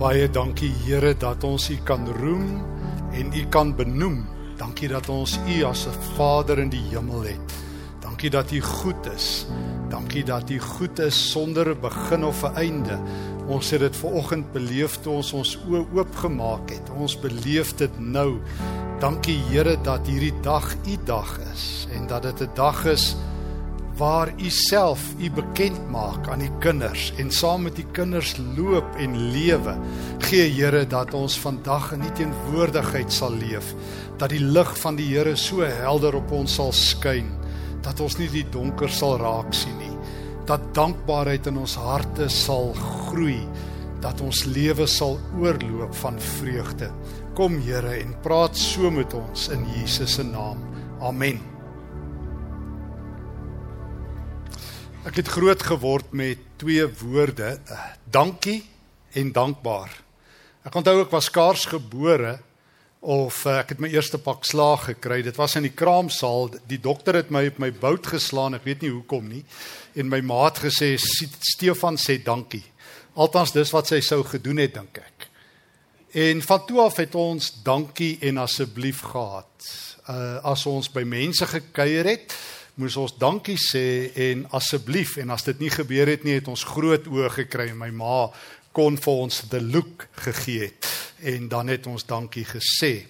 Baie dankie Here dat ons U kan roem en U kan benoem. Dankie dat ons U as 'n Vader in die hemel het. Dankie dat U goed is. Dankie dat U goed is sonder 'n begin of 'n einde. Ons het dit ver oggend beleef toe ons ons oë oopgemaak het. Ons beleef dit nou. Dankie Here dat hierdie dag U dag is en dat dit 'n dag is waar u self u bekend maak aan die kinders en saam met die kinders loop en lewe. Gee Here dat ons vandag in u teenwoordigheid sal leef, dat die lig van die Here so helder op ons sal skyn, dat ons nie die donker sal raak sien nie. Dat dankbaarheid in ons harte sal groei, dat ons lewe sal oorloop van vreugde. Kom Here en praat so met ons in Jesus se naam. Amen. Ek het groot geword met twee woorde, uh, dankie en dankbaar. Ek onthou ek was skaars gebore of uh, ek het my eerste pak slaag gekry. Dit was in die kraamsaal. Die dokter het my op my bout geslaan. Ek weet nie hoekom nie. En my ma het gesê Stefan sê dankie. Althans dis wat sy sou gedoen het dink ek. En van toe af het ons dankie en asseblief gehad. Uh as ons by mense gekuier het, moes ons dankie sê en asseblief en as dit nie gebeur het nie het ons groot oë gekry en my ma kon vir ons the look gegee het en dan het ons dankie gesê.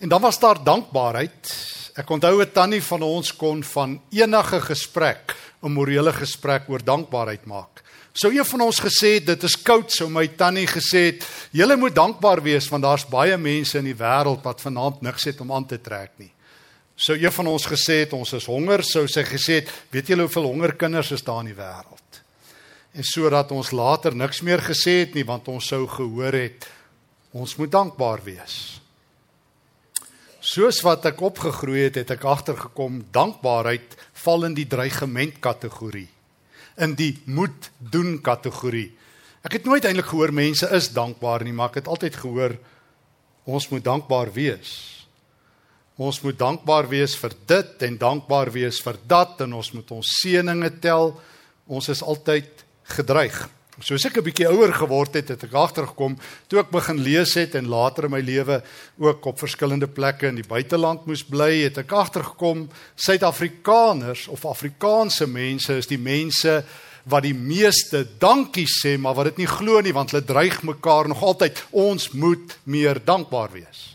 En dan was daar dankbaarheid. Ek onthou 'n tannie van ons kon van enige gesprek 'n morele gesprek oor dankbaarheid maak. Sou een van ons gesê het dit is koud, sou my tannie gesê het, julle moet dankbaar wees want daar's baie mense in die wêreld wat vanaand niks het om aan te trek nie. Sou een van ons gesê het ons is honger, sou sy gesê het, weet julle hoeveel honger kinders is daar in die wêreld? En sodat ons later niks meer gesê het nie want ons sou gehoor het ons moet dankbaar wees. Soos wat ek opgegroei het, het ek agtergekom dankbaarheid val in die dreigement kategorie. In die moet doen kategorie. Ek het nooit eintlik gehoor mense is dankbaar nie, maar ek het altyd gehoor ons moet dankbaar wees. Ons moet dankbaar wees vir dit en dankbaar wees vir dat en ons moet ons seëninge tel. Ons is altyd gedreig. Soos ek 'n bietjie ouer geword het, het ek agtergekom toe ek begin lees het en later in my lewe ook op verskillende plekke in die buiteland moes bly, het ek agtergekom Suid-Afrikaners of Afrikaanse mense is die mense wat die meeste dankie sê, maar wat dit nie glo nie want hulle dreig mekaar nog altyd ons moet meer dankbaar wees.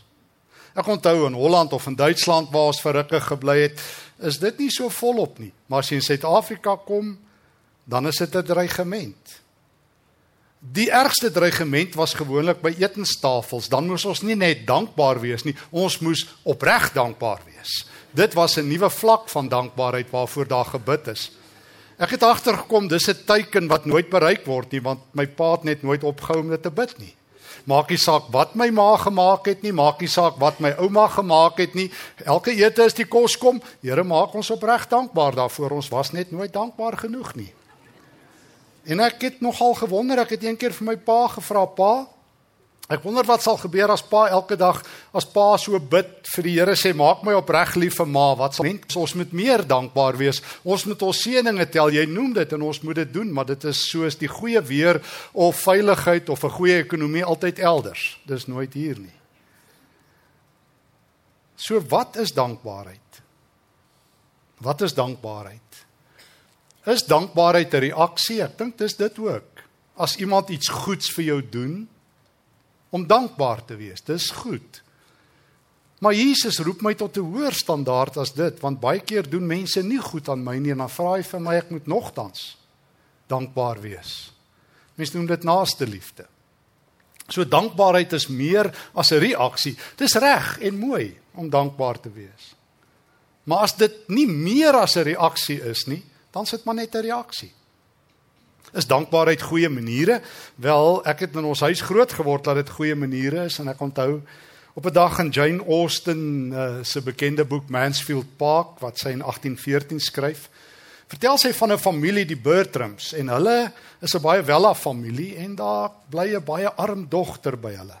Ek onthou in Holland of in Duitsland waar ons vir rukke gebly het, is dit nie so volop nie. Maar as jy in Suid-Afrika kom, dan is dit 'n dreigement. Die ergste dreigement was gewoonlik by etenstafels. Dan moes ons nie net dankbaar wees nie, ons moes opreg dankbaar wees. Dit was 'n nuwe vlak van dankbaarheid waarvoor daar gebid is. Ek het agtergekom dis 'n teken wat nooit bereik word nie want my pa het net nooit opgehou om dit te bid nie. Maak nie saak wat my ma gemaak het nie, maak nie saak wat my ouma gemaak het nie. Elke ete is die kos kom. Here maak ons opreg dankbaar daarvoor. Ons was net nooit dankbaar genoeg nie. En ek het nogal gewonder, ek het eendag vir my pa gevra, "Pa, Ek wonder wat sal gebeur as pa elke dag as pa so bid vir die Here sê maak my opreg lief vir ma. Wat sal mens ons moet meer dankbaar wees. Ons moet ons seëninge tel. Jy noem dit en ons moet dit doen, maar dit is soos die goeie weer of veiligheid of 'n goeie ekonomie altyd elders. Dis nooit hier nie. So wat is dankbaarheid? Wat is dankbaarheid? Is dankbaarheid 'n reaksie? Ek dink dis dit ook. As iemand iets goeds vir jou doen, om dankbaar te wees. Dis goed. Maar Jesus roep my tot 'n hoër standaard as dit, want baie keer doen mense nie goed aan my nie en dan vra hy vir my ek moet nogtans dankbaar wees. Mense noem dit naaste liefde. So dankbaarheid is meer as 'n reaksie. Dis reg en mooi om dankbaar te wees. Maar as dit nie meer as 'n reaksie is nie, dan sit maar net 'n reaksie. Is dankbaarheid goeie maniere? Wel, ek het in ons huis groot geword dat dit goeie maniere is en ek onthou op 'n dag in Jane Austen uh, se bekende boek Mansfield Park wat sy in 1814 skryf, vertel sy van 'n familie die Bertrams en hulle is 'n baie welaf familie en daar bly 'n baie arm dogter by hulle.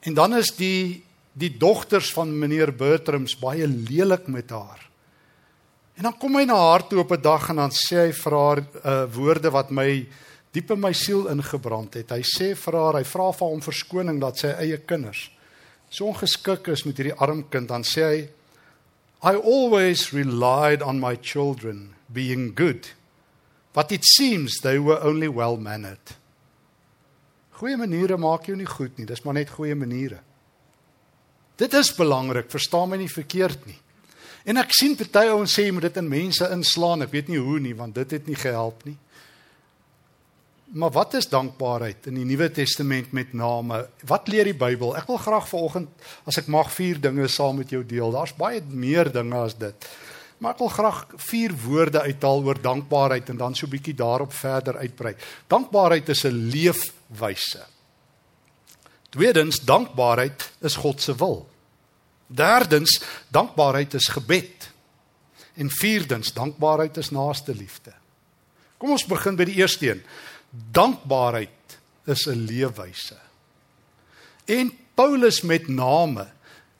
En dan is die die dogters van meneer Bertrams baie lelik met haar. En dan kom hy na haar toe op 'n dag en dan sê hy vir haar uh, woorde wat my diep in my siel ingebrand het. Hy sê vir haar, hy vra vir hom verskoning dat sy eie kinders so ongeskik is met hierdie arm kind, dan sê hy I always relied on my children being good. But it seems they were only well-mannered. Goeie maniere maak jou nie goed nie, dis maar net goeie maniere. Dit is belangrik, verstaan my nie verkeerd nie. En ek sien party ouens sê jy moet dit in mense inslaan. Ek weet nie hoe nie, want dit het nie gehelp nie. Maar wat is dankbaarheid in die Nuwe Testament met name? Wat leer die Bybel? Ek wil graag vanoggend as ek mag vier dinge saam met jou deel. Daar's baie meer dinge as dit. Maar ek wil graag vier woorde uithaal oor dankbaarheid en dan so 'n bietjie daarop verder uitbrei. Dankbaarheid is 'n leefwyse. Tweedens, dankbaarheid is God se wil. Derdens, dankbaarheid is gebed. En vierdens, dankbaarheid is naaste liefde. Kom ons begin by die eerste een. Dankbaarheid is 'n leefwyse. En Paulus met name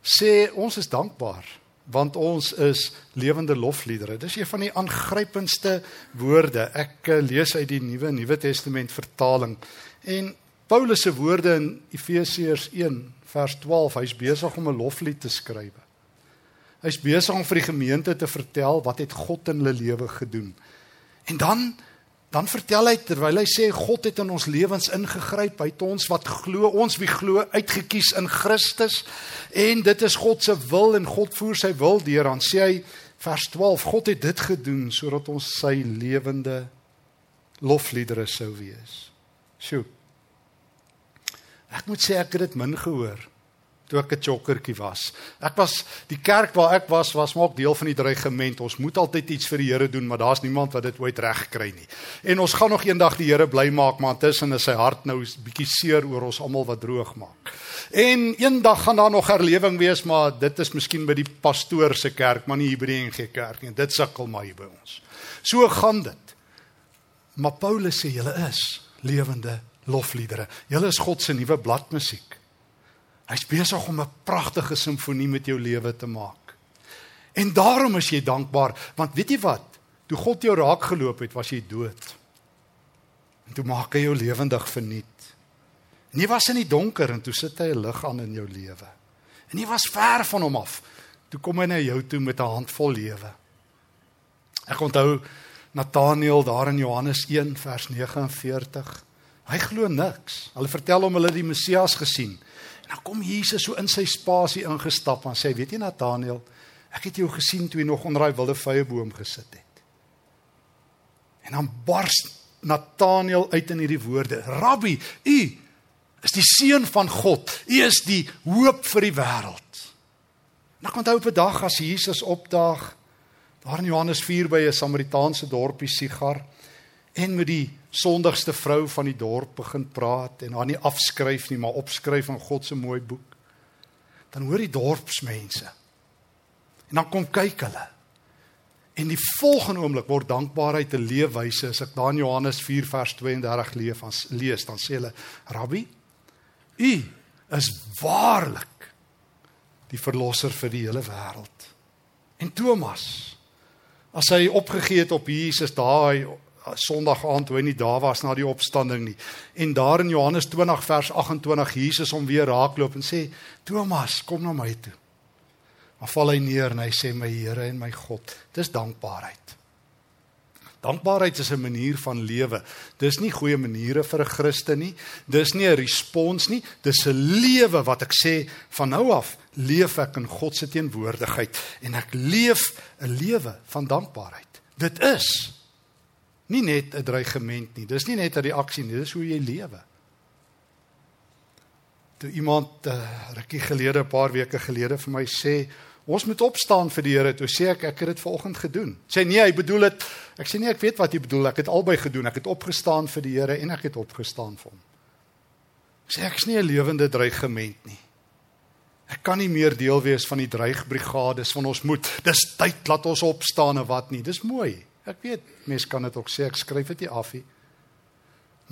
sê ons is dankbaar want ons is lewende lofliedere. Dis een van die aangrypendste woorde. Ek eh, lees uit die Nuwe Nuwe Testament vertaling en Paulus se woorde in Efesiërs 1 vers 12, hy's besig om 'n loflied te skryf. Hy's besig om vir die gemeente te vertel wat het God in hulle lewe gedoen. En dan dan vertel hy terwyl hy sê God het in ons lewens ingegryp, hy het ons wat glo, ons wie glo uitget kies in Christus en dit is God se wil en God voer sy wil deur aan sê hy vers 12 God het dit gedoen sodat ons sy lewende lofliedere sou wees. Sjoe. Ek moet sê ek het dit min gehoor toe ek 'n chokkertjie was. Ek was die kerk waar ek was was maar ook deel van die dreigement. Ons moet altyd iets vir die Here doen, maar daar's niemand wat dit ooit reg kry nie. En ons gaan nog eendag die Here bly maak, maar intussen is sy hart nou 'n bietjie seer oor ons almal wat droog maak. En eendag gaan daar nog herlewing wees, maar dit is miskien by die pastoor se kerk, maar nie hier by die NG Kerk nie. Dit sukkel maar hier by ons. So gaan dit. Maar Paulus sê julle is lewende lofliedere. Julle is God se nuwe bladmusiek. Hy's besig om 'n pragtige simfonie met jou lewe te maak. En daarom is jy dankbaar, want weet jy wat? Toe God jou raak geloop het, was jy dood. En toe maak hy jou lewendig vernuut. Jy was in die donker en toe sit hy 'n lig aan in jou lewe. En jy was ver van hom af. Toe kom hy na jou toe met 'n handvol lewe. Ek onthou Nathaniel daar in Johannes 1 vers 49. Hy glo niks. Hulle vertel hom hulle die Messias gesien. En dan kom Jesus so in sy spasie ingestap en sê, "Weet jy Nathanael, ek het jou gesien toe jy nog onder daai wilde vyeboom gesit het." En dan bars Nathanael uit in hierdie woorde: "Rabbi, u is die seun van God. U is die hoop vir die wêreld." Nou kom onthou op 'n dag as Jesus opdaag daar in Johannes 4 by 'n Samaritaanse dorpie Sigar en met die sondigste vrou van die dorp begin praat en haar nie afskryf nie, maar opskryf in God se mooi boek. Dan hoor die dorpsmense. En dan kom kyk hulle. En die volgende oomblik word dankbaarheid 'n leefwyse. As ek daar in Johannes 4 vers 32 leef, as lees, dan sê hulle: "Rabbi, u is waarlik die verlosser vir die hele wêreld." En Thomas, as hy opgegee het op Jesus daai Sondag aand toe hy nie daar was na die opstanding nie. En daar in Johannes 20 vers 28 Jesus hom weer raakloop en sê: "Thomas, kom na my toe." Maar val hy neer en hy sê: "My Here en my God." Dis dankbaarheid. Dankbaarheid is 'n manier van lewe. Dis nie goeie maniere vir 'n Christen nie. Dis nie 'n respons nie. Dis 'n lewe wat ek sê van nou af leef ek in God se teenwoordigheid en ek leef 'n lewe van dankbaarheid. Dit is Nie net 'n dreigement nie. Dis nie net 'n reaksie nie, dis hoe jy lewe. Toe iemand uh, rukkie gelede, 'n paar weke gelede vir my sê, ons moet opstaan vir die Here, toe sê ek ek het dit vanoggend gedoen. Sê nee, hy bedoel dit. Ek sê nee, ek weet wat jy bedoel. Ek het albei gedoen. Ek het opgestaan vir die Here en ek het opgestaan vir hom. Sê ek is nie 'n lewende dreigement nie. Ek kan nie meer deel wees van die dreigbrigades van ons moet. Dis tyd laat ons opstaan en wat nie. Dis mooi. Ek weet mense kan dit ook sê ek skryf dit nie af nie.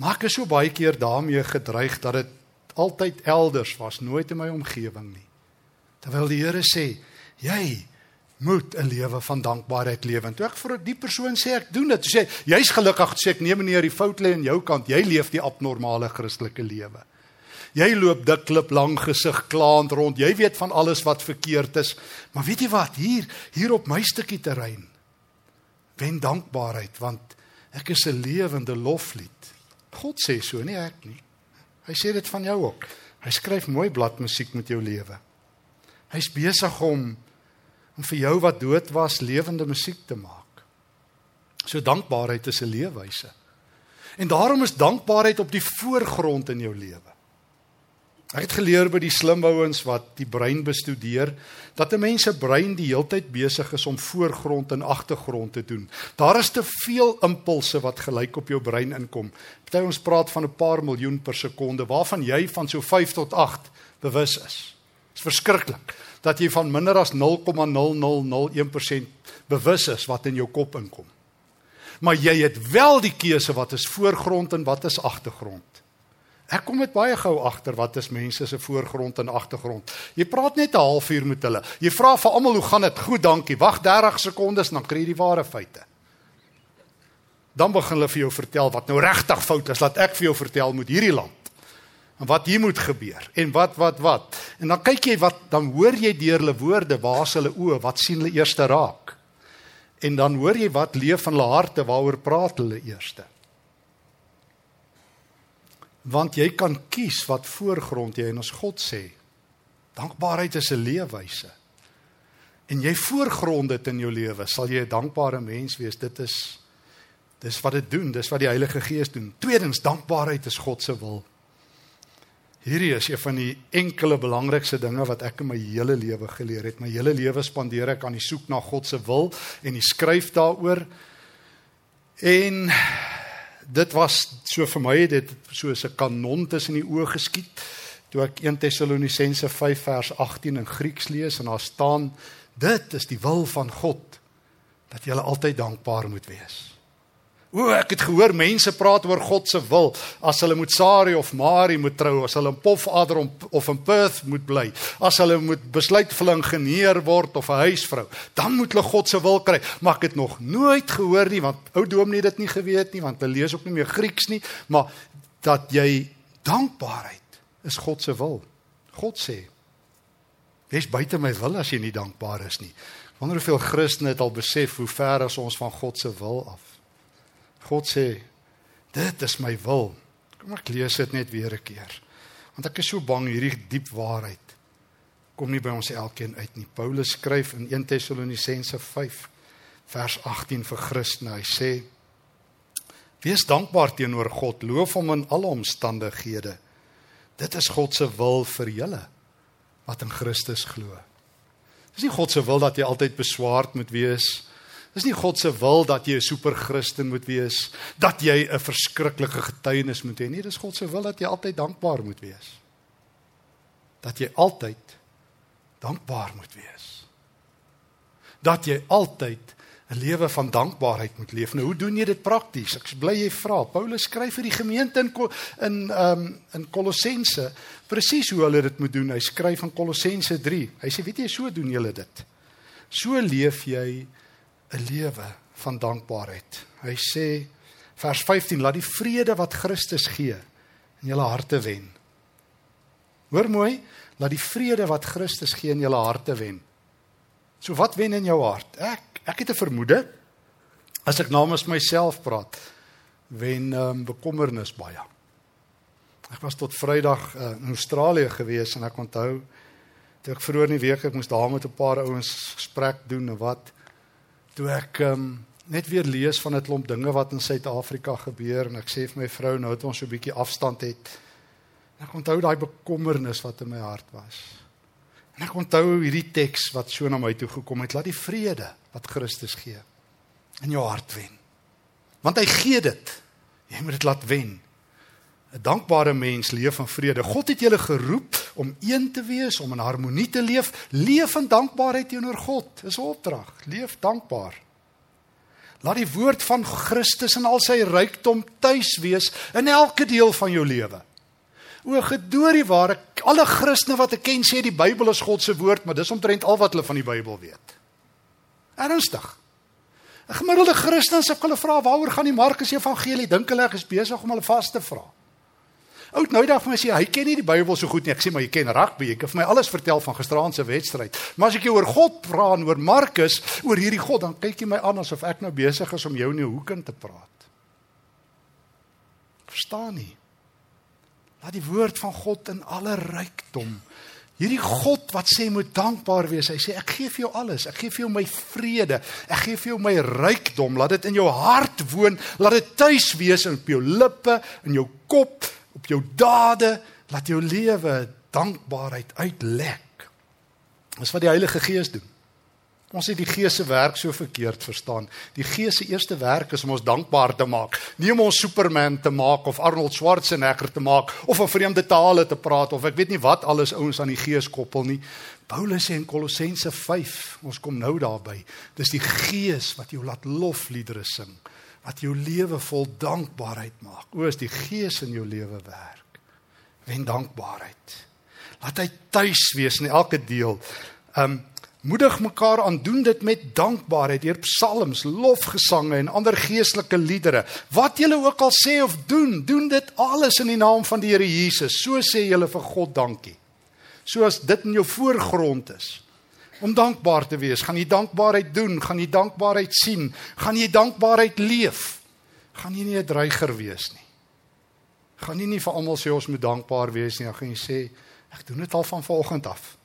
Maar ek is so baie keer daarmee gedreig dat dit altyd elders was, nooit in my omgewing nie. Terwyl die Here sê, jy moet 'n lewe van dankbaarheid lewe. Toe ek vir die persoon sê ek doen dit, sê jy's gelukkig, sê ek nee meneer, die fout lê aan jou kant. Jy leef die abnormale Christelike lewe. Jy loop dik klip lang gesig klaand rond. Jy weet van alles wat verkeerd is. Maar weet jy wat? Hier, hier op my stukkie terrein wen dankbaarheid want ek is 'n lewende loflied. God sê so, nie ek nie. Hy sê dit van jou ook. Hy skryf mooi bladmusiek met jou lewe. Hy's besig om om vir jou wat dood was lewende musiek te maak. So dankbaarheid is 'n leefwyse. En daarom is dankbaarheid op die voorgrond in jou lewe. Ek het geleer by die slim ouens wat die brein bestudeer dat 'n mens se brein die heeltyd besig is om voorgrond en agtergrond te doen. Daar is te veel impulse wat gelyk op jou brein inkom. Party ons praat van 'n paar miljoen per sekonde waarvan jy van so 5 tot 8 bewus is. Dit is verskriklik dat jy van minder as 0,0001% bewus is wat in jou kop inkom. Maar jy het wel die keuse wat is voorgrond en wat is agtergrond. Ek kom met baie gou agter wat is mense se voorgrond en agtergrond. Jy praat net 'n halfuur met hulle. Jy vra vir almal hoe gaan dit? Goed, dankie. Wag 30 sekondes dan kry jy die ware feite. Dan begin hulle vir jou vertel wat nou regtig fout is. Laat ek vir jou vertel moet hierdie land. En wat hier moet gebeur en wat wat wat. En dan kyk jy wat dan hoor jy deur hulle woorde, waar's hulle oë, wat sien hulle eers raak? En dan hoor jy wat leef in hulle harte, waaroor praat hulle eerste? Want jy kan kies wat voorgrond jy en ons God sê. Dankbaarheid is 'n leefwyse. En jy voorgrond dit in jou lewe, sal jy 'n dankbare mens wees. Dit is dis wat dit doen, dis wat die Heilige Gees doen. Tweedens, dankbaarheid is God se wil. Hierdie is een van die enkele belangrikste dinge wat ek in my hele lewe geleer het. My hele lewe spandeer ek aan die soek na God se wil en die skryf daaroor. En dit was so vir my dit soos 'n kanon tussen die oë geskiet toe ek 1 Tessalonisense 5 vers 18 in Grieks lees en daar staan dit is die wil van God dat jy altyd dankbaar moet wees. O, ek het gehoor mense praat oor God se wil as hulle moet Sari of Mari moet trou, as hulle in Pofadder of in Perth moet bly, as hulle moet besluit vir 'n ingenieur word of 'n huisvrou, dan moet hulle God se wil kry. Maar ek het nog nooit gehoor nie want ou dominee dit nie geweet nie want hulle lees ook nie meer Grieks nie, maar dat jy dankbaarheid is God se wil. God sê: "Wees buite my wil as jy nie dankbaar is nie." Wonder hoeveel Christene het al besef hoe ver is ons van God se wil af. God sê dit is my wil. Kom ek lees dit net weer 'n keer. Want ek is so bang hierdie diep waarheid kom nie by ons elkeen uit nie. Paulus skryf in 1 Tessalonisense 5 vers 18 vir Christene. Hy sê: Wees dankbaar teenoor God, loof hom in alle omstandighede. Dit is God se wil vir julle wat in Christus glo. Dis nie God se wil dat jy altyd beswaard moet wees Dis nie God se wil dat jy 'n superchristen moet wees, dat jy 'n verskriklike getuienis moet hê nie. Dis God se wil dat jy altyd dankbaar moet wees. Dat jy altyd dankbaar moet wees. Dat jy altyd 'n lewe van dankbaarheid moet leef. Nou hoe doen jy dit prakties? Ek bly jy vra. Paulus skryf vir die gemeente in in ehm um, in Kolossense presies hoe hulle dit moet doen. Hy skryf in Kolossense 3. Hy sê weet jy so doen julle dit. So leef jy 'n lewe van dankbaarheid. Hy sê vers 15 laat die vrede wat Christus gee in julle harte wen. Hoor mooi, laat die vrede wat Christus gee in julle harte wen. So wat wen in jou hart? Ek ek het 'n vermoede as ek namens myself praat, wen um, bekommernis baie. Ek was tot Vrydag uh, in Australië gewees en ek onthou toe ek vroeër in die week ek moes daar met 'n paar ouens gesprek doen en wat toe ek um, net weer lees van 'n klomp dinge wat in Suid-Afrika gebeur en ek sê vir my vrou nou het ons so 'n bietjie afstand het. En ek onthou daai bekommernis wat in my hart was. En ek onthou hierdie teks wat so na my toe gekom het, laat die vrede wat Christus gee in jou hart wen. Want hy gee dit. Jy moet dit laat wen. 'n Dankbare mens leef in vrede. God het julle geroep om een te wees, om in harmonie te leef. Leef in dankbaarheid teenoor God. Dis 'n opdrag. Leef dankbaar. Laat die woord van Christus in al sy rykdom tuis wees in elke deel van jou lewe. O gedoorie ware alle Christene wat ek ken sê die Bybel is God se woord, maar dis omtrent al wat hulle van die Bybel weet. Ernstig. 'n Gemiddelde Christen as ek hulle vra waaroor gaan die Markus Evangelie, dink hulle ek is besig om hulle vas te vra. Oud nou dag vir my sê hy ken nie die Bybel so goed nie. Ek sê maar jy ken rugby. Jy kan vir my alles vertel van gisteraand se wedstryd. Maar as ek jou oor God vra en oor Markus, oor hierdie God, dan kyk jy my aan asof ek nou besig is om jou in die hoek in te praat. Verstaan nie. Laat die woord van God in alle rykdom Hierdie God wat sê moet dankbaar wees. Hy sê ek gee vir jou alles. Ek gee vir jou my vrede. Ek gee vir jou my rykdom. Laat dit in jou hart woon. Laat dit tuis wees in jou lippe, in jou kop, op jou dade, laat jou lewe dankbaarheid uitlek. Dis wat die Heilige Gees doen. Ons het die Gees se werk so verkeerd verstaan. Die Gees se eerste werk is om ons dankbaar te maak. Nie om ons Superman te maak of Arnold Schwarzenegger te maak of 'n vreemde tale te praat of ek weet nie wat alles ouens aan die Gees koppel nie. Paulus sê in Kolossense 5, ons kom nou daarby. Dis die Gees wat jou laat lofliedere sing wat jou lewe vol dankbaarheid maak. O, is die Gees in jou lewe werk. Wen dankbaarheid. Laat hy tuis wees in elke deel. Um moedig mekaar aan doen dit met dankbaarheid deur psalms, lofgesange en ander geestelike liedere. Wat julle ook al sê of doen, doen dit alles in die naam van die Here Jesus. So sê julle vir God dankie. Soos dit in jou voorgrond is om dankbaar te wees. Gaan jy dankbaarheid doen? Gaan jy dankbaarheid sien? Gaan jy dankbaarheid leef? Gaan jy nie 'n dreiger wees nie? Gaan jy nie vir almal sê ons moet dankbaar wees nie? Dan gaan jy sê ek doen dit al van vanoggend af.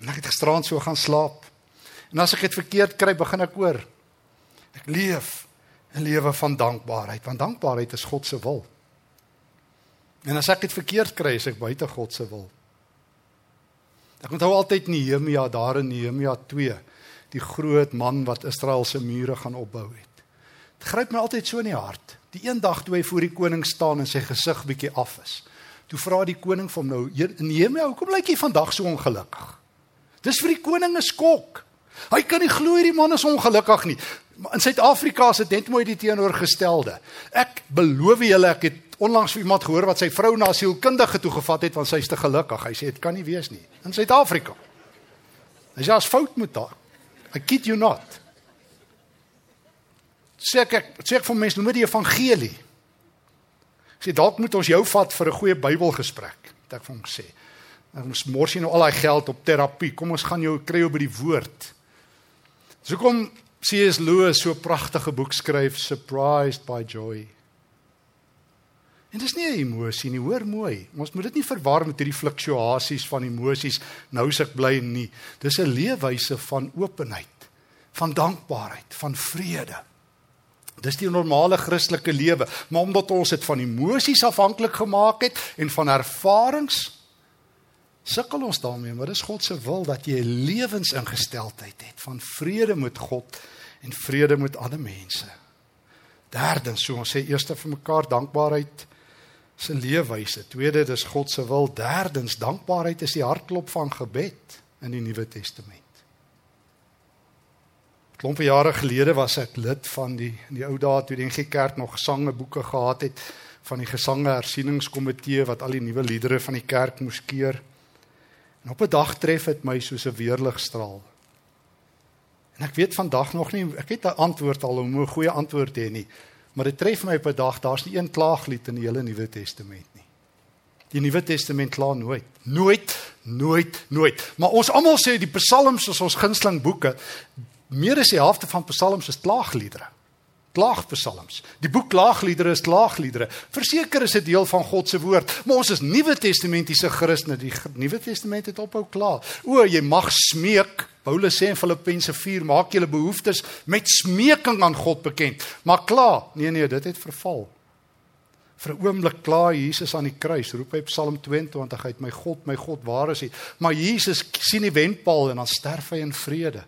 En ek het gisterand so gaan slaap. En as ek dit verkeerd kry, begin ek oor. Ek leef 'n lewe van dankbaarheid, want dankbaarheid is God se wil. En as ek dit verkeerd kry, is ek buite God se wil. Ek onthou altyd Nehemia daar in Nehemia 2, die groot man wat Israel se mure gaan opbou het. Dit gryp my altyd so in die hart. Die een dag toe hy voor die koning staan en sy gesig bietjie af is. Toe vra die koning vir hom nou, Nehemia, hoekom lyk jy vandag so ongelukkig? Dis vir die koning 'n skok. Hy kan nie glo hierdie man is ongelukkig nie. In Suid-Afrika is dit net mooi die teenoorgestelde. Ek beloof julle ek het onlangs vir iemand gehoor wat sy vrou na sielkundige toe gevat het want sy is te gelukkig. Hy sê dit kan nie wees nie in Suid-Afrika. Hy sê as fout moet daar. I kid you not. Sê ek sê ek vir mense noem dit die evangelie. Sê dalk moet ons jou vat vir 'n goeie Bybelgesprek. Wat ek vir hom sê. Ons mors jy nou al daai geld op terapie. Kom ons gaan jou kry jou by die woord. So kom C.S. Lewis so 'n pragtige boek skryf Surprised by Joy. En dis nie 'n emosie nie, hoor mooi. Ons moet dit nie verwar met hierdie fluktuasies van emosies. Nou ek bly nie. Dis 'n leefwyse van openheid, van dankbaarheid, van vrede. Dis die normale Christelike lewe, maar omdat ons dit van emosies afhanklik gemaak het en van ervarings sukkel ons daarmee, maar dis God se wil dat jy 'n lewensingesteldheid het van vrede met God en vrede met ander mense. Derdens, so ons sê eerste vir mekaar dankbaarheid se leefwyse. Tweede, dis God se wil. Derdens, dankbaarheid is die hartklop van gebed in die Nuwe Testament. Klompe jare gelede was ek lid van die in die ou dae toe die NG Kerk nog gesangeboeke gehad het van die gesange hersieningskomitee wat al die nuwe liedere van die kerk moes keer. En op 'n dag tref dit my soos 'n weerligstraal. En ek weet vandag nog nie, ek het 'n antwoord al om 'n goeie antwoord hê nie. Maar dit tref my op 'n dag, daar's nie een klaaglied in die hele Nuwe Testament nie. Die Nuwe Testament kla nooit. Nooit, nooit, nooit. Maar ons almal sê die Psalms is ons gunsteling boeke. Meer as die helfte van Psalms is klaagliedere. Klaagpsalms. Die boek Klaagliedere is klaagliedere. Verseker is dit deel van God se woord, maar ons is Nuwe Testamentiese Christene. Die Nuwe Testament het ophou kla. O, jy mag smeek Paulus sê in Filippense 4 maak julle behoeftes met smeking aan God bekend. Maar klaar, nee nee, dit het verval. Vir 'n oomblik klaar Jesus aan die kruis, roep hy Psalm 22 uit, my God, my God, waar is U? Maar Jesus sien die wendpaal en dan sterf hy in vrede.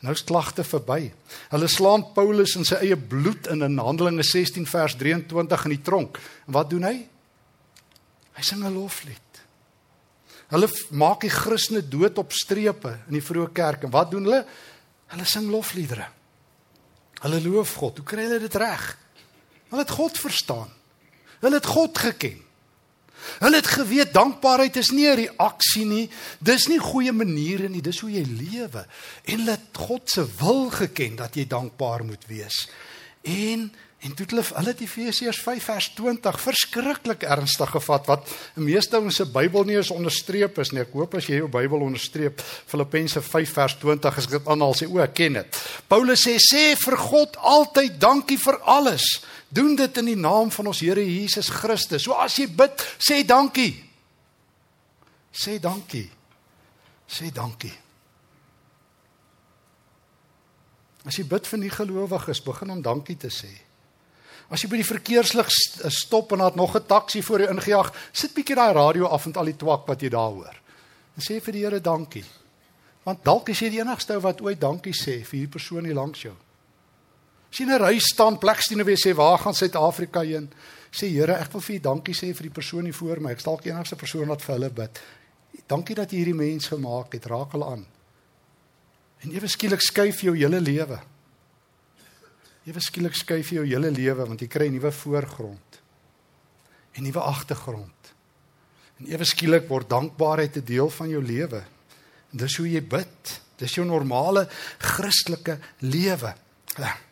Nou is klagte verby. Hulle slaan Paulus in sy eie bloed in in Handelinge 16 vers 23 in die tronk. En wat doen hy? Hy sing 'n loflied. Hulle maak die Christene dood op strepe in die vroeë kerk en wat doen hulle? Hulle sing lofliedere. Hulle loof God. Hoe kry hulle dit reg? Hulle het God verstaan. Hulle het God geken. Hulle het geweet dankbaarheid is nie 'n reaksie nie. Dis nie goeie maniere nie, dis hoe jy lewe. En hulle het God se wil geken dat jy dankbaar moet wees. En En toe hulle hulle die Efesiërs 5 vers 20 verskriklik ernstig gevat wat die meeste ouens se Bybel nie eens onderstreep is nie. Ek hoop as jy jou Bybel onderstreep Filippense 5 vers 20 as ek dit aanhaal sê o, ek ken dit. Paulus sê sê vir God altyd dankie vir alles. Doen dit in die naam van ons Here Jesus Christus. So as jy bid, sê dankie. Sê dankie. Sê dankie. As jy bid vir nie gelowiges, begin om dankie te sê. As jy by die verkeerslig eh, stop en daar nog 'n taxi voor jou ingejaag, sit bietjie daai radio af en al die twak wat jy daar hoor. En sê vir die Here dankie. Want dalk is jy die enigste ou wat ooit dankie sê vir hierdie persoon hier langs jou. As jy in 'n ry staan, plekstien weer sê waar gaan Suid-Afrika heen? Sê Here, ek wil vir U dankie sê vir die persoon hier voor my. Ek stalk die enigste persoon wat vir hulle bid. Dankie dat jy hierdie mens gemaak het. Raak hulle aan. En ewe skielik skuif jou hele lewe. Ewe skielik skuif jou hele lewe want jy kry 'n nuwe voorgrond. 'n Nuwe agtergrond. En ewe skielik word dankbaarheid 'n deel van jou lewe. Dis hoe jy bid. Dis jou normale Christelike lewe. Ja.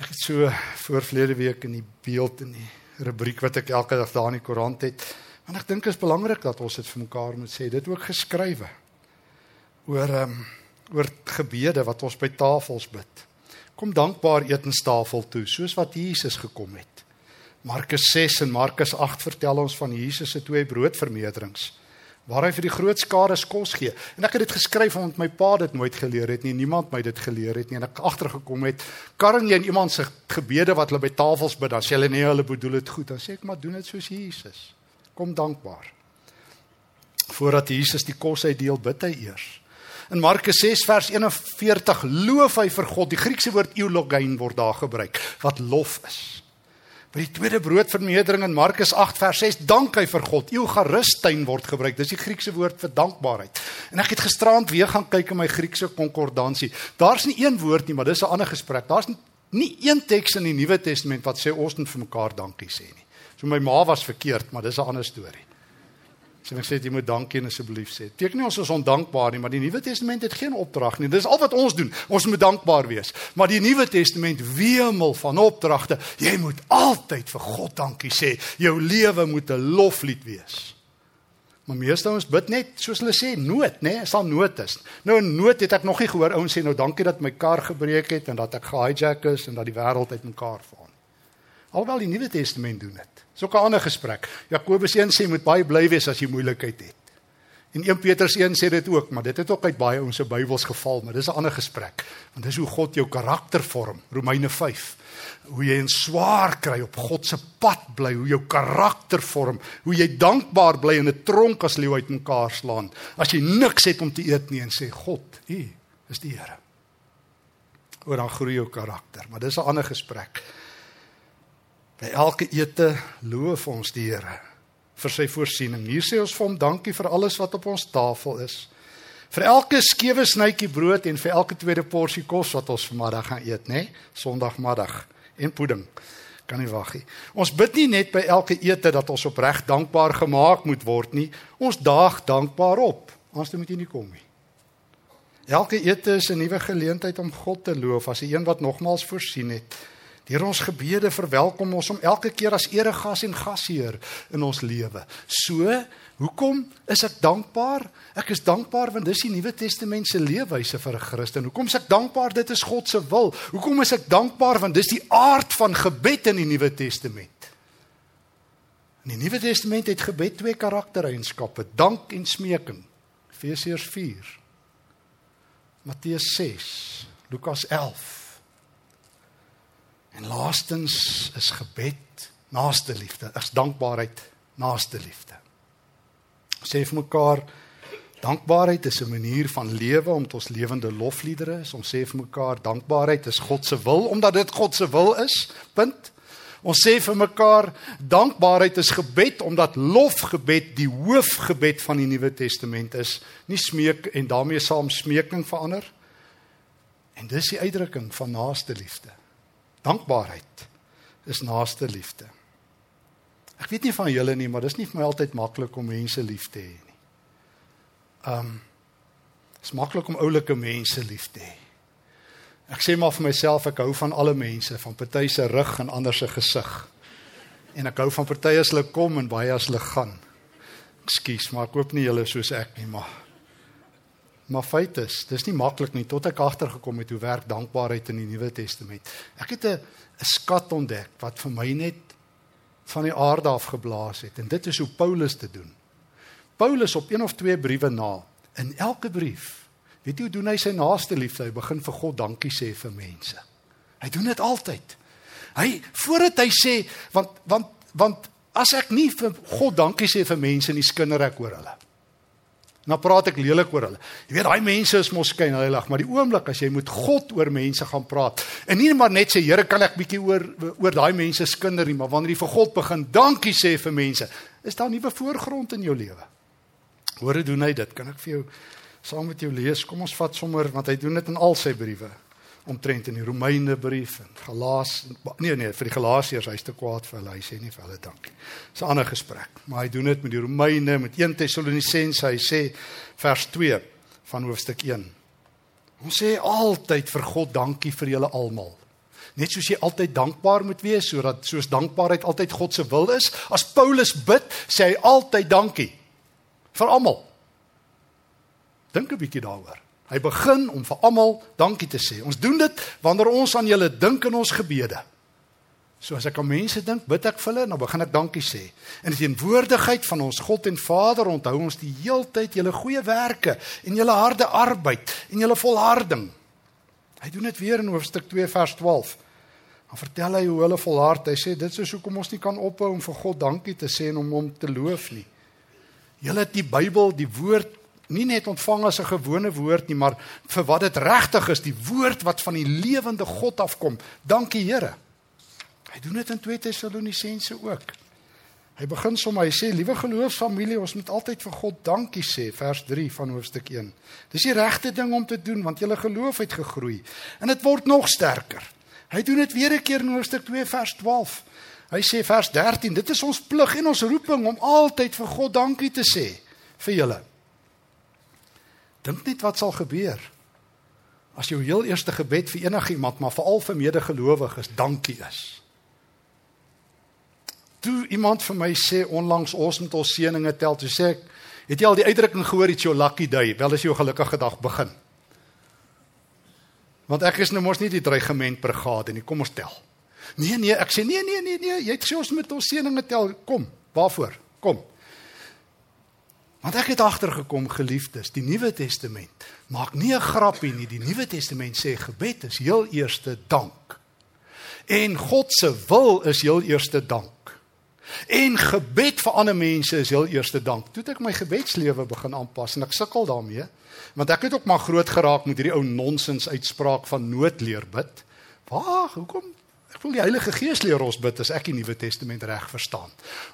Ek het so voor verlede week in die beeld in die rubriek wat ek elke dag daar in die koerant het, want ek dink dit is belangrik dat ons dit vir mekaar moet sê. Dit ook geskrywe oor ehm um, oor gebede wat ons by tafels bid. Kom dankbaar etenstafel toe, soos wat Jesus gekom het. Markus 6 en Markus 8 vertel ons van Jesus se twee broodvermeerderings waar hy vir die groot skare kos gee. En ek het dit geskryf omdat my pa dit nooit geleer het nie, niemand my dit geleer het nie en ek agtergekom het, kan jy in iemand se gebede wat hulle by tafels bid, dan sê hulle nee, hulle bedoel dit goed, dan sê ek maar doen dit soos Jesus. Kom dankbaar. Voordat Jesus die kos uitdeel, bid hy eers. In Markus 6 vers 41 loof hy vir God. Die Griekse woord eulogein word daar gebruik wat lof is. By die tweede broodvermeerdering in Markus 8 vers 6 dank hy vir God. Eucharistein word gebruik. Dis die Griekse woord vir dankbaarheid. En ek het gisteraand weer gaan kyk in my Griekse konkordansie. Daar's nie een woord nie, maar dis 'n ander gesprek. Daar's nie een teks in die Nuwe Testament wat sê ons moet vir mekaar dankie sê nie. So my ma was verkeerd, maar dis 'n ander storie. Sien ek sê jy moet dankie asseblief sê. Teken nie ons is ondankbaar nie, maar die Nuwe Testament het geen opdrag nie. Dis al wat ons doen. Ons moet dankbaar wees. Maar die Nuwe Testament wemel van opdragte. Jy moet altyd vir God dankie sê. Jou lewe moet 'n loflied wees. Maar meeste ons bid net soos hulle sê, nood, nê, nee, as daar nood is. Nou nood het ek nog nie gehoor ouens sê nou dankie dat my kar gebreek het en dat ek gehijack is en dat die wêreld uitmekaar val. Alhoewel die Nuwe Testament doen dit. Dis ook 'n ander gesprek. Jakobus 1 sê jy moet baie bly wees as jy moeilikheid het. En 1 Petrus 1 sê dit ook, maar dit het ook uit baie ons se Bybels geval, maar dis 'n ander gesprek. Want dis hoe God jou karakter vorm. Romeine 5. Hoe jy in swaar kry op God se pad bly, hoe jou karakter vorm, hoe jy dankbaar bly in 'n tronk as leeu uitmekaar slaan. As jy niks het om te eet nie en sê God, U is die Here. Oor dan groei jou karakter, maar dis 'n ander gesprek. By elke ete loof ons die Here vir sy voorsiening. Hier sê ons vir hom dankie vir alles wat op ons tafel is. Vir elke skewe snytjie brood en vir elke tweede porsie kos wat ons vanmiddag gaan eet, nê? Sondagmiddag en pudding. Kan nie wag nie. Ons bid nie net by elke ete dat ons opreg dankbaar gemaak moet word nie. Ons daag dankbaar op. Ons moet nie kom nie. Elke ete is 'n nuwe geleentheid om God te loof as 'n een wat nogmaals voorsien het. Deur ons gebede verwelkom ons hom elke keer as eregas en gasheer in ons lewe. So, hoekom is ek dankbaar? Ek is dankbaar want dis die Nuwe Testament se leefwyse vir 'n Christen. Hoekom is ek dankbaar? Dit is God se wil. Hoekom is ek dankbaar? Want dis die aard van gebed in die Nuwe Testament. In die Nuwe Testament het gebed twee karaktereienskappe: dank en smeking. Efesiërs 4. Matteus 6, Lukas 11. En laastens is gebed naaste liefde, is dankbaarheid naaste liefde. Sê vir mekaar dankbaarheid is 'n manier van lewe om ons lewende lofliedere is. Ons sê vir mekaar dankbaarheid is God se wil omdat dit God se wil is. Punt. Ons sê vir mekaar dankbaarheid is gebed omdat lofgebed die hoofgebed van die Nuwe Testament is. Nie smeek en daarmee saam smeking verander. En dis die uitdrukking van naaste liefde. Dankbaarheid is naaste liefde. Ek weet nie van julle nie, maar dis nie vir my altyd maklik om mense lief te hê nie. Um Dit is maklik om oulike mense lief te hê. Ek sê maar vir myself ek hou van alle mense, van party se rug en ander se gesig. En ek hou van party as hulle kom en baie as hulle gaan. Ekskuus, maar ek hoop nie julle soos ek nie, maar maar feit is, dis nie maklik nie tot ek agtergekom het hoe werk dankbaarheid in die Nuwe Testament. Ek het 'n 'n skat ontdek wat vir my net van die aarde af geblaas het en dit is hoe Paulus dit doen. Paulus op een of twee briewe na in elke brief. Weet jy hoe doen hy sy naaste liefde? Hy begin vir God dankie sê vir mense. Hy doen dit altyd. Hy voordat hy sê want want want as ek nie vir God dankie sê vir mense nie skinder ek oor hulle. Nou praat ek lelik oor hulle. Jy weet daai mense is mos skyn heilig, maar die oomblik as jy met God oor mense gaan praat en nie maar net sê Here kan ek bietjie oor oor daai mense skinder nie, maar wanneer jy vir God begin dankie sê vir mense, is daar 'n nuwe voorgrond in jou lewe. Hoor hoe doen hy dit? Kan ek vir jou saam met jou lees? Kom ons vat sommer want hy doen dit in al sy briewe. Omtrent in die Romeine brief en Galaas nee nee vir die Galasiërs hy's te kwaad vir hulle. Hy sê nie vir hulle dankie. Dis 'n ander gesprek. Maar hy doen dit met die Romeine, met 1 Tessalonisense. Hy sê vers 2 van hoofstuk 1. Ons sê altyd vir God dankie vir julle almal. Net soos jy altyd dankbaar moet wees sodat soos dankbaarheid altyd God se wil is. As Paulus bid, sê hy altyd dankie vir almal. Dink 'n bietjie daaroor. Hy begin om vir almal dankie te sê. Ons doen dit wanneer ons aan julle dink in ons gebede. So as ek aan mense dink, bid ek vir hulle en dan begin ek dankie sê. In die teenwoordigheid van ons God en Vader onthou ons die heeltyd julle goeie werke en julle harde arbeid en julle volharding. Hy doen dit weer in hoofstuk 2 vers 12. Dan vertel hy hoe hulle volhard. Hy sê dit is hoekom ons nie kan ophou om vir God dankie te sê en om hom te loof nie. Julle het die Bybel, die woord nie net ontvang as 'n gewone woord nie, maar vir wat dit regtig is, die woord wat van die lewende God afkom. Dankie Here. Hy doen dit in 2 Tessalonisense ook. Hy begin sommer hy sê liewe geloofsfamilie, ons moet altyd vir God dankie sê, vers 3 van hoofstuk 1. Dis die regte ding om te doen want julle geloof het gegroei en dit word nog sterker. Hy doen dit weer 'n keer in hoofstuk 2 vers 12. Hy sê vers 13, dit is ons plig en ons roeping om altyd vir God dankie te sê vir julle. Dink net wat sal gebeur as jou heel eerste gebed vir enigiemand, maar veral vir medegelowiges, dankie is. Toe iemand vir my sê onlangs ons moet ons seëninge tel, toe sê ek, het jy al die uitdrukking gehoor iets jou lucky day, wel as jou gelukkige dag begin. Want ek is nou mos nie die dreigement brigade nie, kom ons tel. Nee nee, ek sê nee nee nee nee, jy het gesê ons moet ons seëninge tel. Kom, waarvoor? Kom. Want ek het agtergekom geliefdes, die Nuwe Testament maak nie 'n grappie nie. Die Nuwe Testament sê gebed is heel eerste dank. En God se wil is heel eerste dank. En gebed vir ander mense is heel eerste dank. Toe ek my gebedslewe begin aanpas en ek sukkel daarmee, want ek het ook maar groot geraak met hierdie ou nonsens uitspraak van noodleer bid. Waar, hoekom Ek wil die Heilige Gees leer ons bid as ek die Nuwe Testament reg verstaan.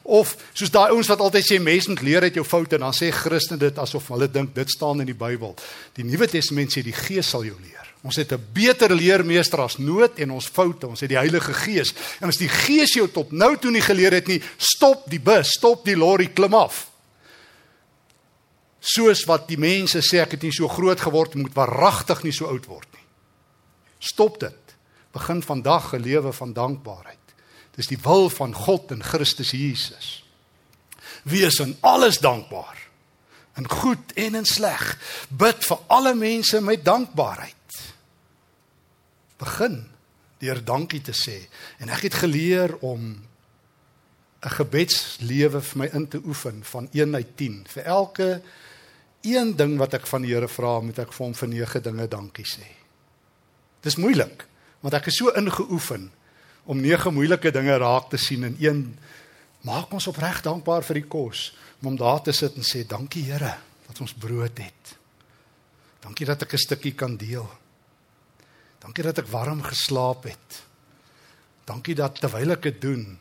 Of soos daai ouens wat altyd sê mense moet leer uit jou foute en dan sê Christene dit asof hulle dink dit staan in die Bybel. Die Nuwe Testament sê die Gees sal jou leer. Ons het 'n beter leermeester as nood en ons foute. Ons het die Heilige Gees. En as die Gees jou tot nou toe nie geleer het nie, stop die bus, stop die lorry, klim af. Soos wat die mense sê ek het nie so groot geword moet waaragtig nie so oud word nie. Stop dit begin vandag 'n lewe van dankbaarheid. Dis die wil van God in Christus Jesus. Wees in alles dankbaar. In goed en in sleg. Bid vir alle mense met dankbaarheid. Begin deur dankie te sê en ek het geleer om 'n gebedslewe vir my in te oefen van 1 uit 10. Vir elke een ding wat ek van die Here vra, moet ek vir hom vir 9 dinge dankie sê. Dis moeilik want ek is so ingeoefen om nege moeilike dinge raak te sien in een maak ons opreg dankbaar vir die kos om daar te sit en sê dankie Here dat ons brood het. Dankie dat ek 'n stukkie kan deel. Dankie dat ek warm geslaap het. Dankie dat terwyl ek dit doen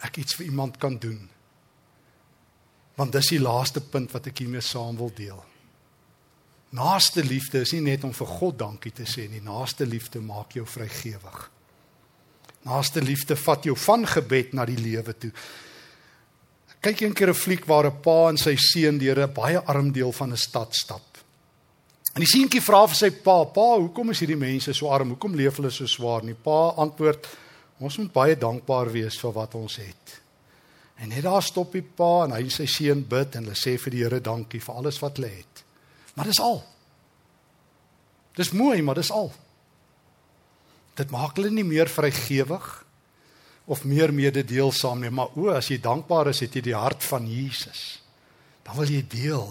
ek iets vir iemand kan doen. Want dis die laaste punt wat ek hiermee saam wil deel. Naaste liefde is nie net om vir God dankie te sê nie. Naaste liefde maak jou vrygewig. Naaste liefde vat jou van gebed na die lewe toe. Kyk een keer 'n fliek waar 'n pa en sy seun deur 'n baie arm deel van 'n stad stap. En die seentjie vra vir sy pa: "Pa, hoekom is hierdie mense so arm? Hoekom leef hulle so swaar?" En die pa antwoord: "Ons moet baie dankbaar wees vir wat ons het." En net daar stop die pa en hy en sy seun bid en hulle sê vir die Here dankie vir alles wat hulle het. Maar dis al. Dis mooi, maar dis al. Dit maak hulle nie meer vrygewig of meer mededeelsaam nie, maar o, as jy dankbaar is, het jy die hart van Jesus. Dan wil jy deel.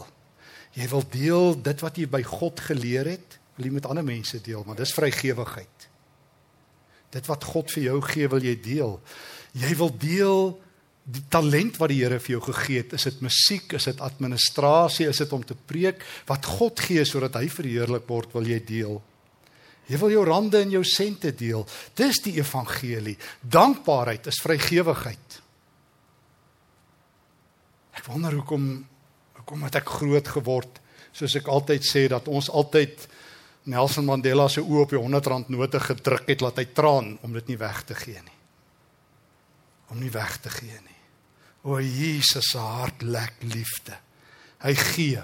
Jy wil deel dit wat jy by God geleer het, wil jy met ander mense deel, maar dis vrygewigheid. Dit wat God vir jou gee, wil jy deel. Jy wil deel die talent wat die Here vir jou gegee het. Is dit musiek, is dit administrasie, is dit om te preek wat God gee sodat hy verheerlik word, wil jy deel. Jy wil jou rande en jou sente deel. Dis die evangelie. Dankbaarheid is vrygewigheid. Ek wonder hoekom hoekom het ek groot geword soos ek altyd sê dat ons altyd Nelson Mandela se oë op die 100 rand note gedruk het laat hy traan om dit nie weg te gee nie. Om nie weg te gee nie. O Jesus se hart lek liefde. Hy gee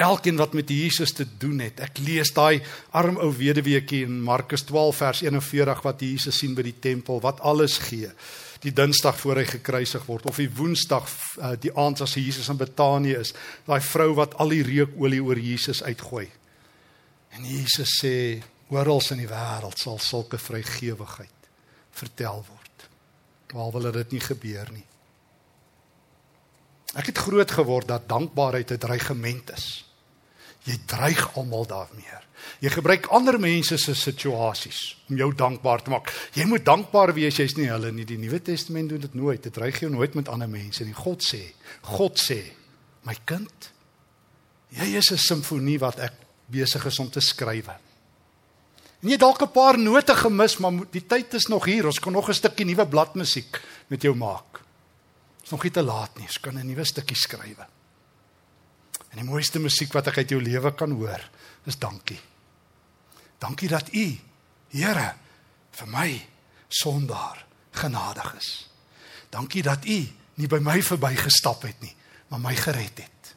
elkeen wat met Jesus te doen het. Ek lees daai arm ou weduweetjie in Markus 12 vers 41 wat Jesus sien by die tempel wat alles gee. Die Dinsdag voor hy gekruisig word of die Woensdag uh, die aand as Jesus in Betanië is, daai vrou wat al die reukolie oor Jesus uitgooi. En Jesus sê oral in die wêreld sal sulke vrygewigheid vertel word. Waar wil dit nie gebeur nie. Ek het groot geword dat dankbaarheid 'n dreigement is. Jy dreig almal daarmee. Jy gebruik ander mense se situasies om jou dankbaar te maak. Jy moet dankbaar wees, jy's nie hulle nie. Die Nuwe Testament doen dit nooit. Dit dreig jou nooit met ander mense nie. God sê, God sê, my kind, jy is 'n simfonie wat ek besig is om te skryf. En jy dalk 'n paar note gemis, maar die tyd is nog hier. Ons kan nog 'n stukkie nuwe bladmusiek met jou maak. Dit is nog nie te laat nie. Ons kan 'n nuwe stukkie skryf. En die mooiste musiek wat ek uit jou lewe kan hoor, is dankie. Dankie dat U, Here, vir my sondaar genadig is. Dankie dat U nie by my verbygestap het nie, maar my gered het.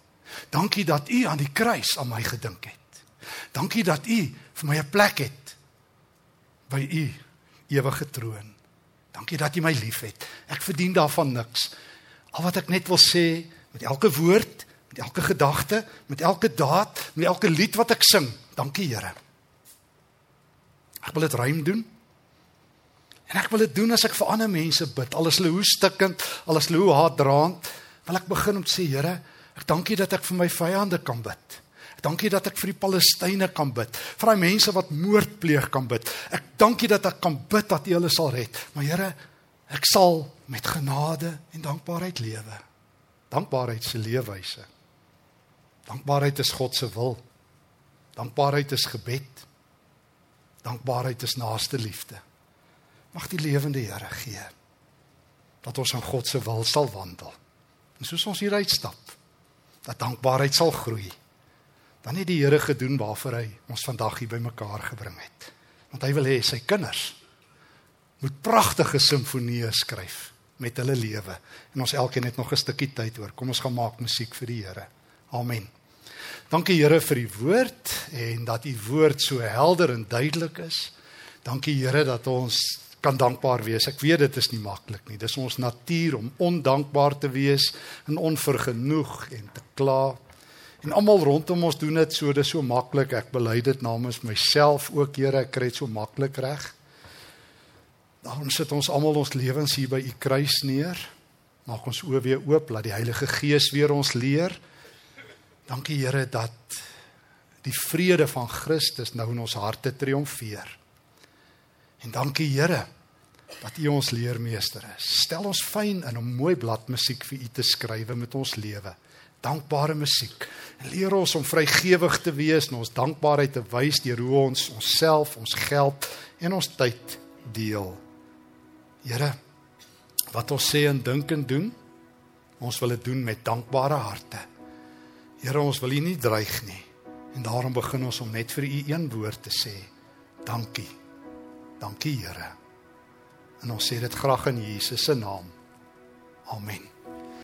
Dankie dat U aan die kruis aan my gedink het. Dankie dat U vir my 'n plek het by U ewige troon. Dankie dat U my liefhet. Ek verdien daarvan niks. Al wat ek net wil sê met elke woord met elke gedagte, met elke daad, met elke lied wat ek sing. Dankie Here. Ek wil dit ruim doen. En ek wil dit doen as ek vir ander mense bid. Al is hulle hoe stikkend, al is hulle hoe haatdraand, wil ek begin om te sê Here, ek dankie dat ek vir my vyande kan bid. Dankie dat ek vir die Palestynë kan bid. Vir daai mense wat moord pleeg kan bid. Ek dankie dat ek kan bid dat U hulle sal red. Maar Here, ek sal met genade en dankbaarheid lewe. Dankbaarheid se leefwyse. Dankbaarheid is God se wil. Dankbaarheid is gebed. Dankbaarheid is naaste liefde. Mag die lewende Here gee dat ons aan God se wil sal wandel. En soos ons hier uitstap, dat dankbaarheid sal groei. Dan het die Here gedoen waarvoor hy ons vandag hier bymekaar gebring het. Want hy wil hê sy kinders moet pragtige simfonieë skryf met hulle lewe. En ons elkeen het nog 'n stukkie tyd oor. Kom ons gaan maak musiek vir die Here. Amen. Dankie Here vir u woord en dat u woord so helder en duidelik is. Dankie Here dat ons kan dankbaar wees. Ek weet dit is nie maklik nie. Dis ons natuur om ondankbaar te wees en onvergenoeg en te kla. En almal rondom ons doen dit so, dis so maklik. Ek bely dit namens myself ook, Here, ek kry dit so maklik reg. Daarom sit ons almal ons lewens hier by u kruis neer. Maak ons oë weer oop, laat die Heilige Gees weer ons leer. Dankie Here dat die vrede van Christus nou in ons harte triomfeer. En dankie Here dat U ons leermeester is. Stel ons fyn in om mooi bladmusiek vir U te skryf met ons lewe. Dankbare musiek. En leer ons om vrygewig te wees en ons dankbaarheid te wys deur hoe ons onsself, ons geld en ons tyd deel. Here, wat ons sê en dink en doen, ons wil dit doen met dankbare harte. Here, ons wil U nie dreig nie. En daarom begin ons om net vir U een woord te sê. Dankie. Dankie, Here. En ons sê dit graag in Jesus se naam. Amen.